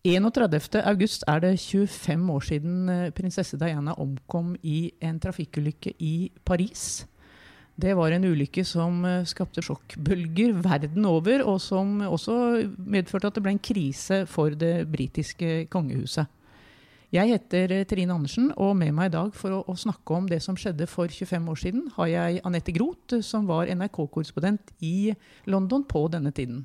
31. august er det 25 år siden eh, prinsesse Diana omkom i en trafikkulykke i Paris. Det var en ulykke som eh, skapte sjokkbølger verden over, og som også medførte at det ble en krise for det britiske kongehuset. Jeg heter eh, Trine Andersen, og med meg i dag for å, å snakke om det som skjedde for 25 år siden, har jeg Anette Groth, som var NRK-korrespondent i London på denne tiden.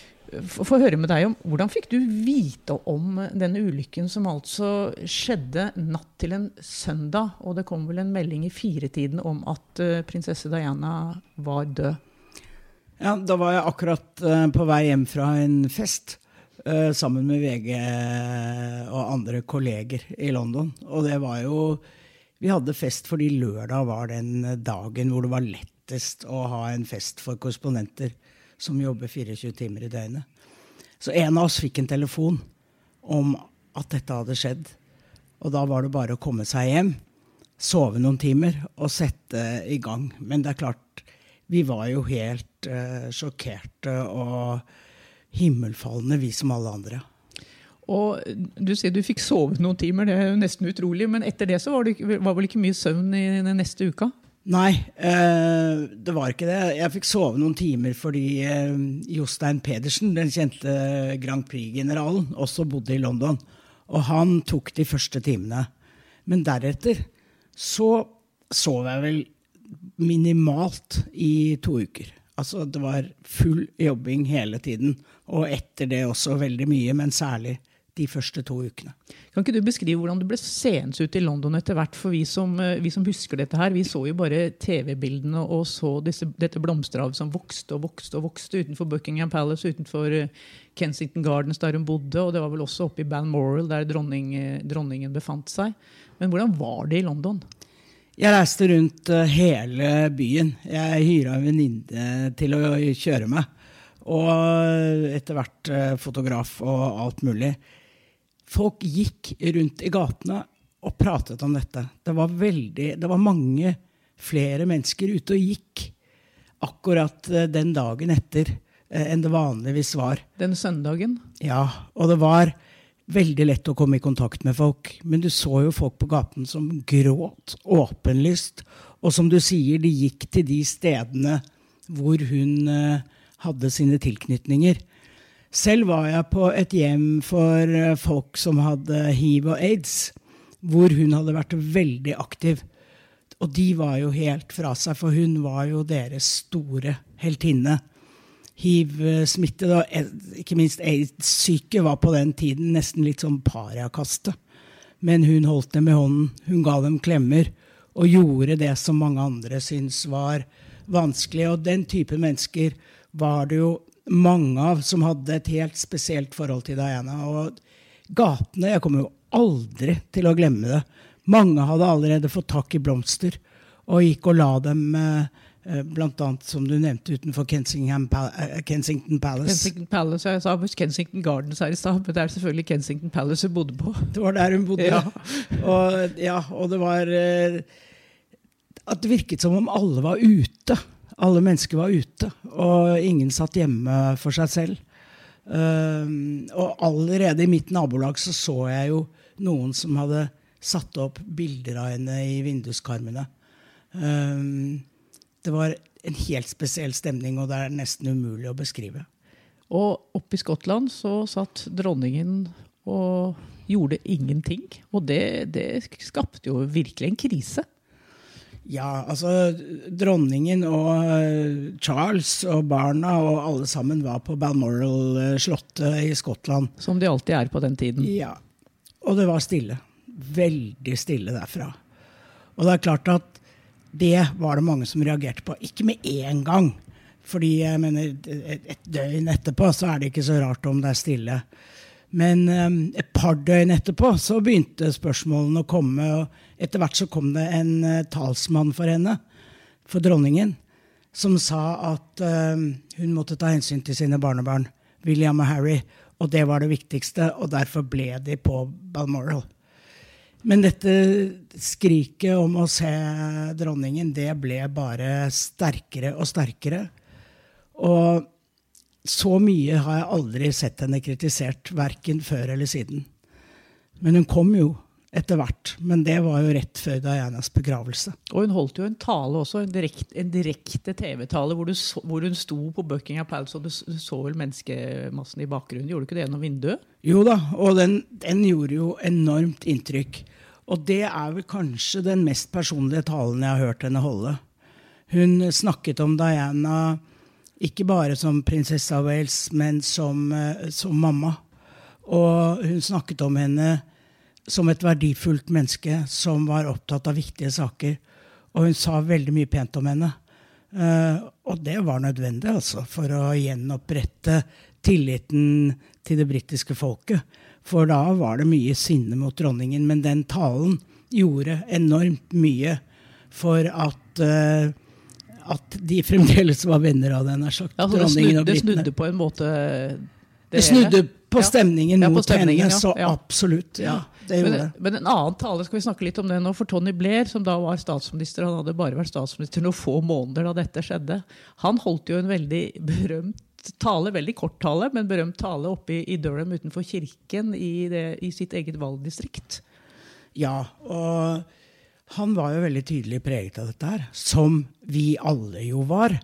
få høre med deg om hvordan fikk du vite om denne ulykken som altså skjedde natt til en søndag? Og det kom vel en melding i firetiden om at eh, prinsesse Diana var død. Ja, da var jeg akkurat eh, på vei hjem fra en fest eh, sammen med VG og andre kolleger i London. Og det var jo Vi hadde fest fordi lørdag var den dagen hvor det var lettest å ha en fest for korrespondenter som jobber 24 timer i døgnet. Så en av oss fikk en telefon om at dette hadde skjedd. Og da var det bare å komme seg hjem, sove noen timer og sette i gang. Men det er klart, vi var jo helt uh, sjokkerte og himmelfalne, vi som alle andre. Og du sier du fikk sove noen timer, det er jo nesten utrolig. Men etter det så var det var vel ikke mye søvn i den neste uka? Nei, eh, det var ikke det. Jeg fikk sove noen timer fordi eh, Jostein Pedersen, den kjente Grand Prix-generalen, også bodde i London. Og han tok de første timene. Men deretter så sov jeg vel minimalt i to uker. Altså det var full jobbing hele tiden. Og etter det også veldig mye, men særlig de første to ukene. Kan ikke du beskrive hvordan det ble seende ut i London etter hvert? For vi som, eh, vi som husker dette her, vi så jo bare TV-bildene og så disse, dette blomsterhavet som vokste og vokste og vokste utenfor Buckingham Palace, utenfor eh, Kensington Gardens der hun bodde, og det var vel også oppe i Balmoral der dronning, eh, dronningen befant seg. Men hvordan var det i London? Jeg reiste rundt hele byen. Jeg hyra en venninne til å kjøre meg. Og etter hvert fotograf og alt mulig. Folk gikk rundt i gatene og pratet om dette. Det var, veldig, det var mange flere mennesker ute og gikk akkurat eh, den dagen etter eh, enn det vanligvis var. Den søndagen? Ja, og det var veldig lett å komme i kontakt med folk. Men du så jo folk på gaten som gråt åpenlyst. Og som du sier, de gikk til de stedene hvor hun eh, hadde sine tilknytninger. Selv var jeg på et hjem for eh, folk som hadde hiv og aids, hvor hun hadde vært veldig aktiv. Og de var jo helt fra seg, for hun var jo deres store heltinne hiv-smittede og eh, ikke minst aids-syke var på den tiden nesten litt som pariakaste. Men hun holdt dem i hånden, hun ga dem klemmer og gjorde det som mange andre syntes var vanskelig. Og den type mennesker var det jo mange av som hadde et helt spesielt forhold til Diana. Og gatene Jeg kommer jo aldri til å glemme det. Mange hadde allerede fått tak i blomster og gikk og la dem eh, eh, Blant annet, som du nevnte, utenfor Kensington, eh, Kensington Palace. Kensington Palace, jeg sa Kensington Gardens her i stad, men det er selvfølgelig Kensington Palace hun bodde på. Det var der hun bodde. Ja. Og, ja, og det var At det virket som om alle var ute. Alle mennesker var ute, og ingen satt hjemme for seg selv. Um, og allerede i mitt nabolag så så jeg jo noen som hadde satt opp bilder av henne i vinduskarmene. Um, det var en helt spesiell stemning, og det er nesten umulig å beskrive. Og oppe i Skottland så satt dronningen og gjorde ingenting. Og det, det skapte jo virkelig en krise. Ja, altså dronningen og eh, Charles og barna og alle sammen var på Balmoral-slottet i Skottland. Som de alltid er på den tiden. Ja, Og det var stille. Veldig stille derfra. Og det er klart at det var det mange som reagerte på. Ikke med én gang. Fordi jeg mener, et, et døgn etterpå så er det ikke så rart om det er stille. Men um, et par døgn etterpå så begynte spørsmålene å komme. og etter hvert så kom det en eh, talsmann for henne, for dronningen, som sa at eh, hun måtte ta hensyn til sine barnebarn, William og Harry, og det var det viktigste, og derfor ble de på Balmoral. Men dette skriket om å se dronningen, det ble bare sterkere og sterkere. Og så mye har jeg aldri sett henne kritisert, verken før eller siden. Men hun kom jo etter hvert. Men det var jo rett før Dianas begravelse. Og hun holdt jo en tale også, en direkte, direkte TV-tale, hvor, hvor hun sto på Buckingham Palace, og du, så vel menneskemassen i bakgrunnen. Gjorde du ikke det gjennom vinduet? Jo da, og den, den gjorde jo enormt inntrykk. Og det er vel kanskje den mest personlige talen jeg har hørt henne holde. Hun snakket om Diana ikke bare som prinsesse av Wales, men som, eh, som mamma. Og hun snakket om henne som et verdifullt menneske som var opptatt av viktige saker. Og hun sa veldig mye pent om henne. Uh, og det var nødvendig altså, for å gjenopprette tilliten til det britiske folket. For da var det mye sinne mot dronningen. Men den talen gjorde enormt mye for at, uh, at de fremdeles var venner av det, nær sagt. Ja, det, snudde, det snudde på en måte Det snudde på Ja. stemningen mot stemningen, henne, ja. så absolutt. Ja, det Men, men en annen tale, skal vi snakke litt om det nå, for Tony Blair, som da var statsminister, han hadde bare vært statsminister noen få måneder da dette skjedde, han holdt jo en veldig berømt tale, veldig kort tale, men berømt tale oppe i, i Durham utenfor kirken i, det, i sitt eget valgdistrikt. Ja, og han var jo veldig tydelig preget av dette her, som vi alle jo var.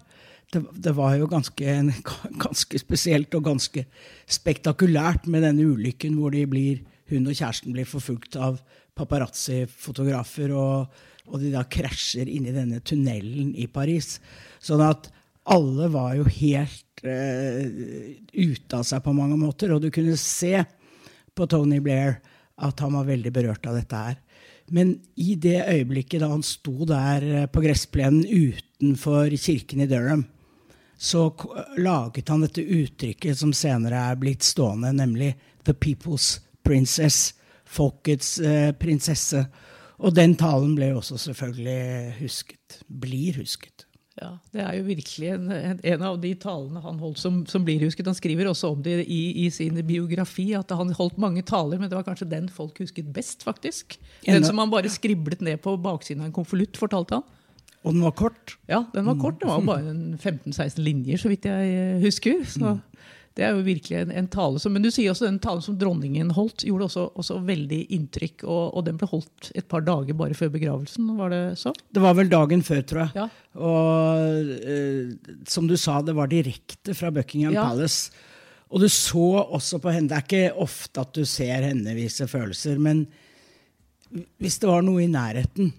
Det, det var jo ganske, ganske spesielt og ganske spektakulært med denne ulykken hvor de blir, hun og kjæresten blir forfulgt av paparazzi-fotografer, og, og de da krasjer inn i denne tunnelen i Paris. Sånn at alle var jo helt uh, ute av seg på mange måter, og du kunne se på Tony Blair at han var veldig berørt av dette her. Men i det øyeblikket da han sto der eh, på gressplenen utenfor kirken i Durham, så laget han dette uttrykket som senere er blitt stående, nemlig 'The People's Princess'. Folkets eh, prinsesse. Og den talen ble også selvfølgelig husket. Blir husket. Ja, Det er jo virkelig en, en, av de talene han holdt som, som blir husket. Han skriver også om det i, i sin biografi, at han holdt mange taler, men det var kanskje den folk husket best, faktisk. Den som han bare skriblet ned på baksiden av en konvolutt, fortalte han. Og den var kort. Ja, den var kort. Den var bare 15-16 linjer, så vidt jeg eh, husker. Så det er jo virkelig en, en tale som Men du sier også den talen som dronningen holdt, gjorde også, også veldig inntrykk. Og, og den ble holdt et par dager bare før begravelsen, var det så? Det var vel dagen før, tror jeg. Ja. Og eh, som du sa, det var direkte fra Buckingham Ja. Palace. Og du så også på henne Det er ikke ofte at du ser henne vise følelser, men hvis det var noe i nærheten,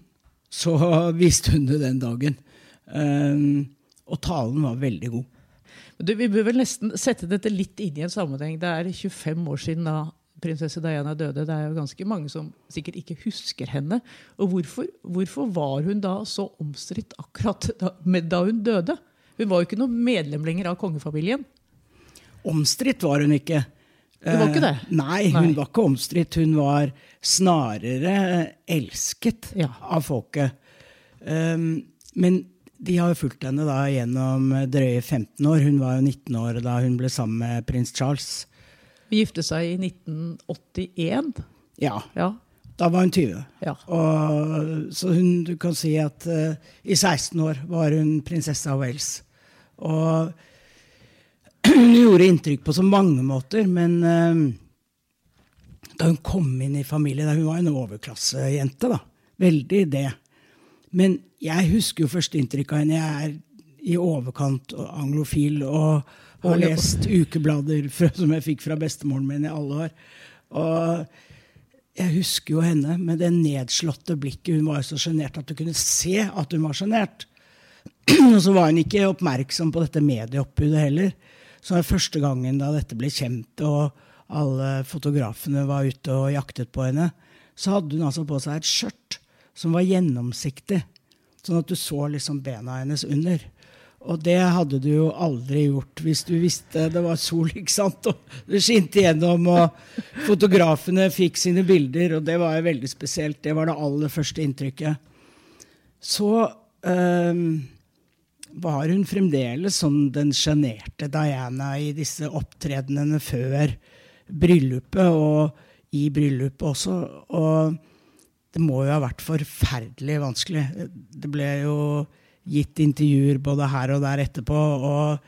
så viste hun det den dagen. Um, og talen var veldig god. Du, vi bør vel nesten sette dette litt inn i en sammenheng. Det er 25 år siden da prinsesse Diana døde. Det er jo ganske mange som sikkert ikke husker henne. Og hvorfor, hvorfor var hun da så omstridt akkurat da, da hun døde? Hun var jo ikke noe medlem lenger av kongefamilien. Omstridt var hun ikke. Hun var ikke det? Eh, Nei, hun Nei. var ikke omstridt. Hun var snarere elsket Ja. av folket. Um, men de har fulgt henne da gjennom drøye 15 år. Hun var jo 19 år da hun ble sammen med prins Charles. Hun gifte seg i 1981. Ja, Ja. da var hun 20. ja. Og, så hun, du kan si at uh, i 16 år var hun prinsesse av Wales. Og gjorde inntrykk på så mange måter, men eh, da hun kom inn i familien da Hun var en overklassejente, da. Veldig det. Men jeg husker jo førsteinntrykket av henne. Jeg er i overkant anglofil og har lest ukeblader fra, som jeg fikk fra bestemoren min i alle år. Og jeg husker jo henne med det nedslåtte blikket. Hun var jo så sjenert at du kunne se at hun var sjenert. Og så var hun ikke oppmerksom på dette medieoppbudet heller. Så den første gangen da dette ble kjent, og alle fotografene var ute og jaktet på henne, så hadde hun altså på seg et skjørt som var gjennomsiktig. Sånn at du så liksom bena hennes under. Og det hadde du jo aldri gjort hvis du visste det var sol, ikke sant? Og det skinte gjennom, og fotografene fikk sine bilder, og det var jo veldig spesielt. Det var det aller første inntrykket. Så øhm, var hun fremdeles som den sjenerte Diana i disse opptredenene før bryllupet, og i bryllupet også. Og det må jo ha vært forferdelig vanskelig. Det ble jo gitt intervjuer både her og der etterpå. og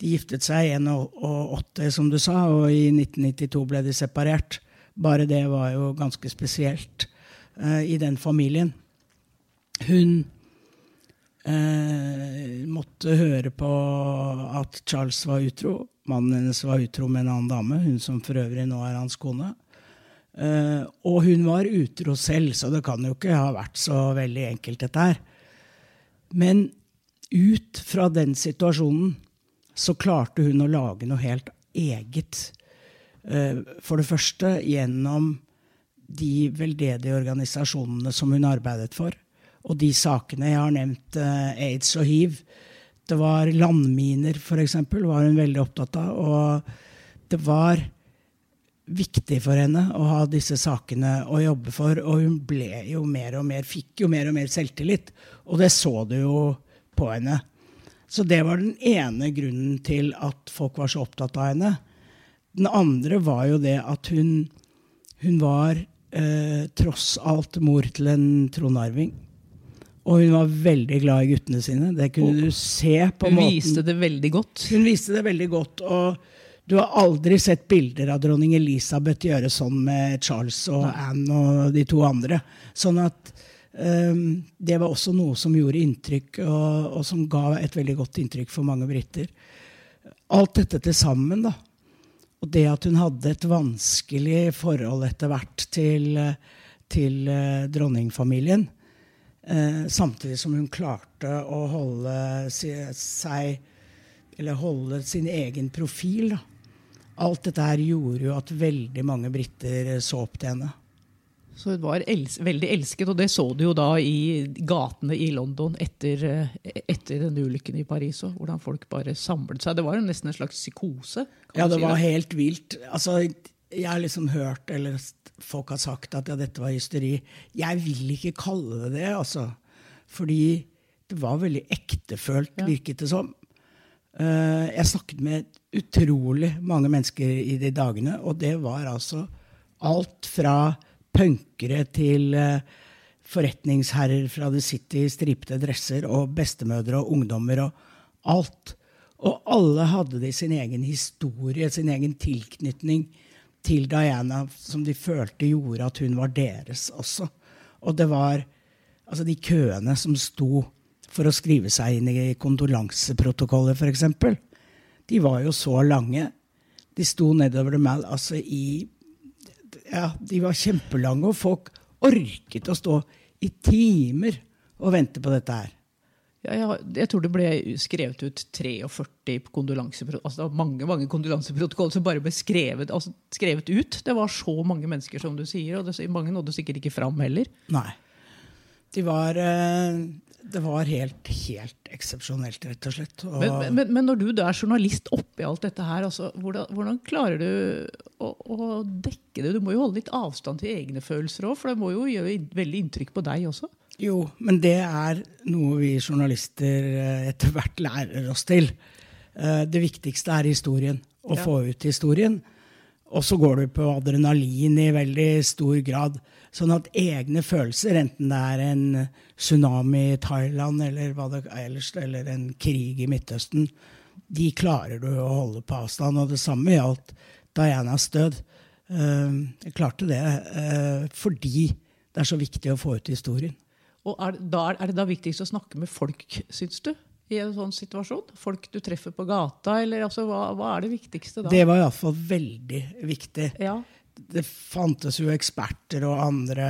De giftet seg i 1980, som du sa, og i 1992 ble de separert. Bare det var jo ganske spesielt uh, i den familien. Hun uh, måtte høre på at Charles var utro. Mannen hennes var utro med en annen dame, hun som for øvrig nå er hans kone. Eh, og hun var utro selv, så det kan jo ikke ha vært så veldig enkelt, dette her. Men ut fra den situasjonen så klarte hun å lage noe helt eget. Eh, for det første gjennom de veldedige organisasjonene som hun arbeidet for. Og de sakene jeg har nevnt, eh, aids og hiv. Det var landminer, f.eks., var hun veldig opptatt av. Og det var viktig for henne å ha disse sakene å jobbe for. Og hun ble jo mer og mer, fikk jo mer og mer selvtillit. Og det så du jo på henne. Så det var den ene grunnen til at folk var så opptatt av henne. Den andre var jo det at hun, hun var eh, tross alt mor til en tronarving. Og hun var veldig glad i guttene sine. Det kunne du se på hun måten. Hun viste det veldig godt. Hun viste det veldig godt. og du har aldri sett bilder av dronning Elisabeth gjøre sånn med Charles og Nei. Anne og de to andre. Sånn at um, det var også noe som gjorde inntrykk, og, og, som ga et veldig godt inntrykk for mange briter. Alt dette til sammen, da. Og det at hun hadde et vanskelig forhold etter hvert til, til uh, dronningfamilien. Uh, samtidig som hun klarte å holde seg Eller holde sin egen profil. da alt dette her gjorde jo at veldig mange briter så opp til henne. Så hun var els veldig elsket, og det så du jo da i gatene i London etter, etter den ulykken i Paris Og Hvordan folk bare samlet seg. Det var jo nesten en slags psykose. Ja, det si var det. helt vilt. Altså, jeg har liksom hørt, eller folk har sagt at ja, dette var hysteri. Jeg vil ikke kalle det det, altså. Fordi det var veldig ektefølt, ja. virket det som. Uh, jeg snakket med utrolig mange mennesker i de dagene. Og det var altså alt fra punkere til uh, forretningsherrer fra The City i stripete dresser og bestemødre og ungdommer og alt. Og alle hadde de sin egen historie, sin egen tilknytning til Diana, som de følte gjorde at hun var deres også. Og det var altså de køene som sto for å skrive seg inn i kondolanseprotokoller, f.eks de var jo så lange. De sto nedover The Mall altså i Ja, de var kjempelange, og folk orket å stå i timer og vente på dette her. Ja, jeg, jeg, tror det ble skrevet ut 43 kondolanseprotokoller. Altså, det var mange, mange kondolanseprotokoller som bare ble skrevet, altså, skrevet, ut. Det var så mange mennesker, som du sier. Og det, mange nådde sikkert ikke fram heller. Nei. De var, eh, det var helt, helt eksepsjonelt, rett og slett. Og men, men, men, når du da er journalist oppi alt dette her, altså, hvordan, hvordan, klarer du å, å, dekke det? Du må jo holde litt avstand til egne følelser òg, for det må jo gjøre veldig inntrykk på deg også? Jo, men det er noe vi journalister eh, etter hvert lærer oss til. Eh, det viktigste er historien. Å ja. få ut historien. Og så går du på adrenalin i veldig stor grad. Sånn at egne følelser, enten det er en tsunami i Thailand eller, hva det, ellers, eller en krig i Midtøsten, de klarer du å holde på avstand. Og det samme gjaldt Dianas død. Uh, jeg klarte det fordi det er så viktig å få ut historien. Og er, da, er det da viktigst å snakke med folk, syns du? i en sånn situasjon? Folk du treffer på gata? eller altså, hva, hva, er det viktigste da? Det var iallfall veldig viktig. Ja det fantes jo eksperter og andre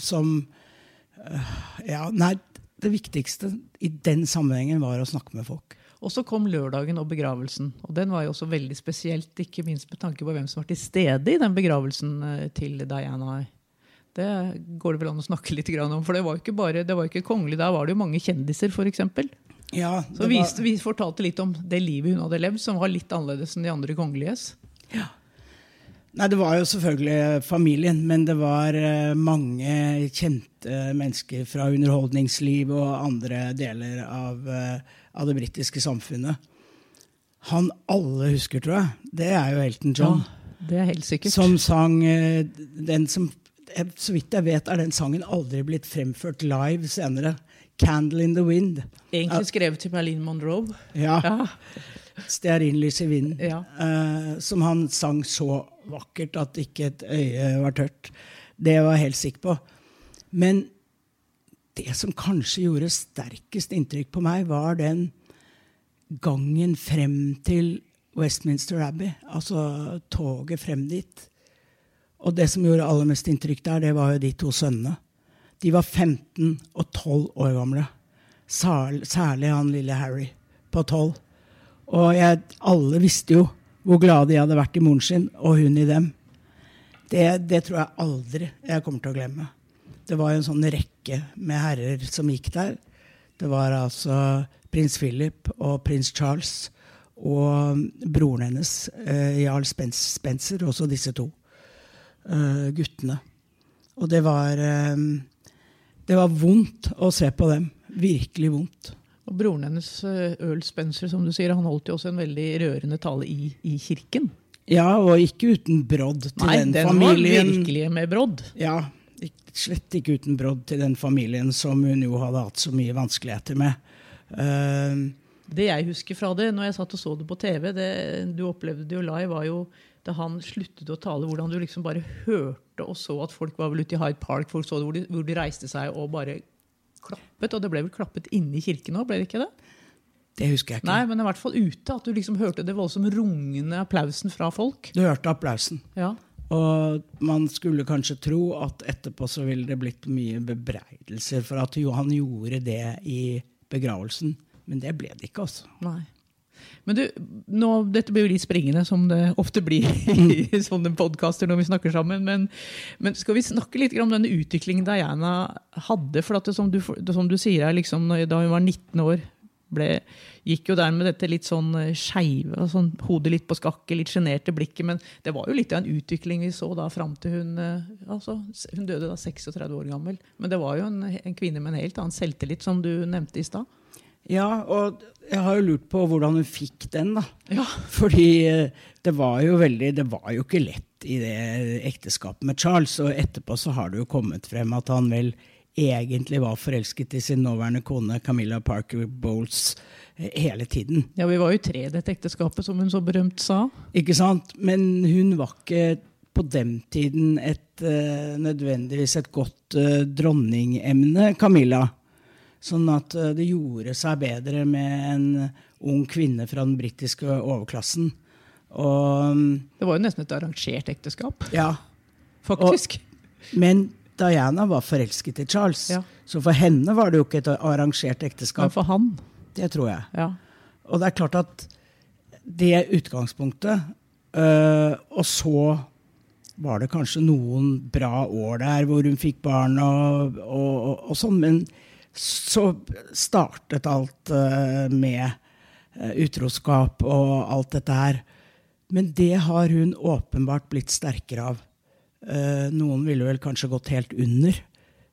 som øh, Ja, nei, det viktigste i den sammenhengen var å snakke med folk. Og så kom lørdagen og begravelsen. Og den var jo også veldig spesielt, ikke minst med tanke på hvem som var til stede i den begravelsen øh, til Diana. Det går det vel an å snakke litt om, for det var jo ikke bare, det var ikke kongelig. Der var det jo mange kjendiser, f.eks. Ja, Så vi, var- vi fortalte litt om det livet hun hadde levd, som var litt annerledes enn de andre kongeliges. Nei, Det var jo selvfølgelig familien, men det var eh, mange kjente mennesker fra underholdningsliv og andre deler av, eh, av det britiske samfunnet. Han alle husker, tror jeg, det er jo Elton John. Det er helt sikkert. Som sang eh, den som Så vidt jeg vet, er den sangen aldri blitt fremført live senere. 'Candle in the Wind'. Egentlig skrevet til Berlin Monroe. Ja. Ja. Stearinlys i vinden. Ja. Uh, som han sang så vakkert at ikke et øye var tørt. Det var jeg helt sikker på. Men det som kanskje gjorde sterkest inntrykk på meg, var den gangen frem til Westminster Abbey. Altså toget frem dit. Og det som gjorde aller mest inntrykk der, det var jo de to sønnene. De var 15 og 12 år gamle. Særlig, han lille Harry på 12. Og jeg, alle visste jo hvor glade de hadde vært i moren sin, og hun i dem. Det, det tror jeg aldri jeg kommer til å glemme. Det var jo en sånn rekke med herrer som gikk der. Det var altså prins Philip og prins Charles og broren hennes, eh, Jarl Spencer, også disse to eh, guttene. Og det var eh, Det var vondt å se på dem. Virkelig vondt. Og broren hennes, eh, Earl Spencer, som du sier, han holdt jo også en veldig rørende tale i, i kirken. Ja, og ikke uten brodd til Nei, den, den familien. var virkelig med brodd. Ja, slett ikke uten brodd til den familien som hun jo hadde hatt så mye vanskeligheter med. Uh, Det jeg husker fra det, når jeg satt og så det på TV, det du opplevde det jo live, var jo da han sluttet å tale, hvordan du liksom bare hørte og så at folk var vel ute i Hyde Park, folk så det, hvor de, hvor de reiste seg og bare klappet. Og det ble vel klappet inne i kirken òg, ble det ikke det? det husker jeg ikke. Nei, men i hvert fall ute. At du liksom hørte det voldsomt rungende applausen fra folk. Du hørte applausen. Ja. Og man skulle kanskje tro at etterpå så ville det blitt mye bebreidelser for at Johan gjorde det i begravelsen. Men det ble det ikke, altså. Nei. Men du, nå, dette blir jo litt springende, som det ofte blir i sånne podkaster når vi snakker sammen. Men, men skal vi snakke litt om denne utviklingen Diana hadde? For det, som, du, som du sier liksom, da hun var 19 år, ble, gikk jo der med dette litt sånn eh, skeive, sånn, hodet litt på skakke, litt sjenerte blikket. Men det var jo litt av en utvikling vi så da fram til hun eh, altså, Hun døde da 36 år gammel. Men det var jo en, en kvinne med en helt annen selvtillit, som du nevnte i stad. Ja, og jeg har jo lurt på hvordan hun fikk den, da. Ja. Fordi eh, det var jo veldig Det var jo ikke lett i det ekteskapet med Charles. Og etterpå så har det jo kommet frem at han vel egentlig var forelsket i sin nåværende kone Camilla Parker Bowles eh, hele tiden. Ja, Vi var jo tre i dette ekteskapet, som hun så berømt sa. Ikke sant? Men hun var ikke på den tiden et, eh, nødvendigvis et godt uh, dronningemne, Camilla. Sånn at eh, det gjorde seg bedre med en ung kvinne fra den britiske overklassen. Og mm, Det var jo nesten et arrangert ekteskap, ja, faktisk. Men Diana var forelsket i Charles, Ja. så for henne var det jo ikke et arrangert Men ekteskap. for han, Det tror jeg. ja. Og det er klart at det utgangspunktet øh, Og så var det kanskje noen bra år der hvor hun fikk barn og, og, og, og sånn, men så startet alt øh, med øh, utroskap og alt dette her. Men det har hun åpenbart blitt sterkere av. Eh, noen ville vel kanskje gått helt under,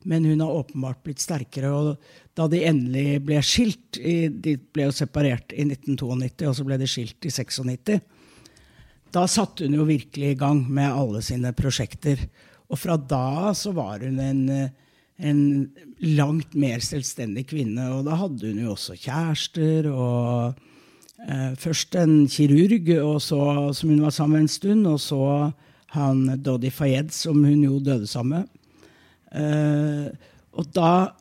men hun har åpenbart blitt sterkere. Og da de endelig ble skilt De ble jo separert i 1992, og så ble de skilt i 96. Da satte hun jo virkelig i gang med alle sine prosjekter. Og fra da så var hun en, eh, en langt mer selvstendig kvinne. Og da hadde hun jo også kjærester og Eh, først en kirurg så, som hun var sammen med en stund, og så han Dodi Fayed, som hun jo døde sammen med. Eh, og da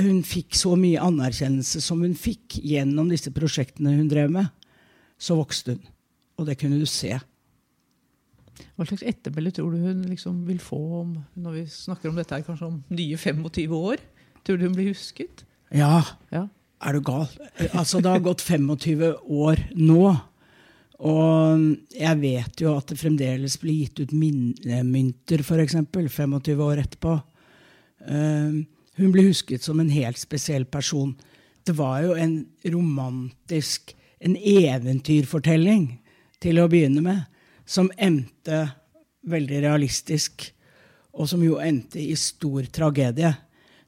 hun fikk så mye anerkjennelse som hun fikk gjennom disse prosjektene hun drev med, så vokste hun. Og det kunne du se. Hva slags ettermæle tror du hun liksom vil få om, når vi snakker om dette her, kanskje om nye 25 år? Tror du hun blir husket? Ja, Ja. er du gal? Altså, det har gått 25 år nå. Og jeg vet jo at det fremdeles blir gitt ut minnemynter, f.eks. 25 år etterpå. Eh, hun blir husket som en helt spesiell person. Det var jo en romantisk, en eventyrfortelling til å begynne med, som endte veldig realistisk, og som jo endte i stor tragedie.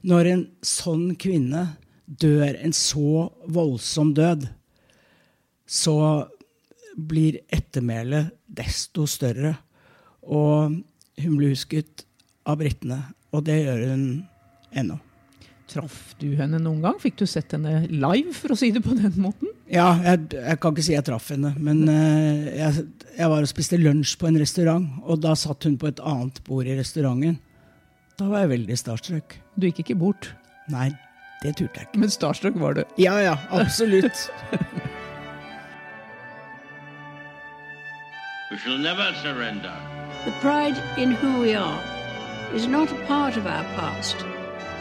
Når en sånn kvinne dør en så voldsom død, så blir ettermælet desto større. Og hun ble husket av britene, og det gjør hun ennå. Traff du henne noen gang? Fikk du sett henne live, for å si det på den måten? Ja, jeg, jeg kan ikke si jeg traff henne, men uh, jeg, jeg var og spiste lunsj på en restaurant, og da satt hun på et annet bord i restauranten. Da var jeg veldig starstruck. Du gikk ikke bort, Nei, det turte jeg ikke. men starstruck var du. Ja ja, absolutt. We shall never surrender. The pride in who we are is not a part of our past.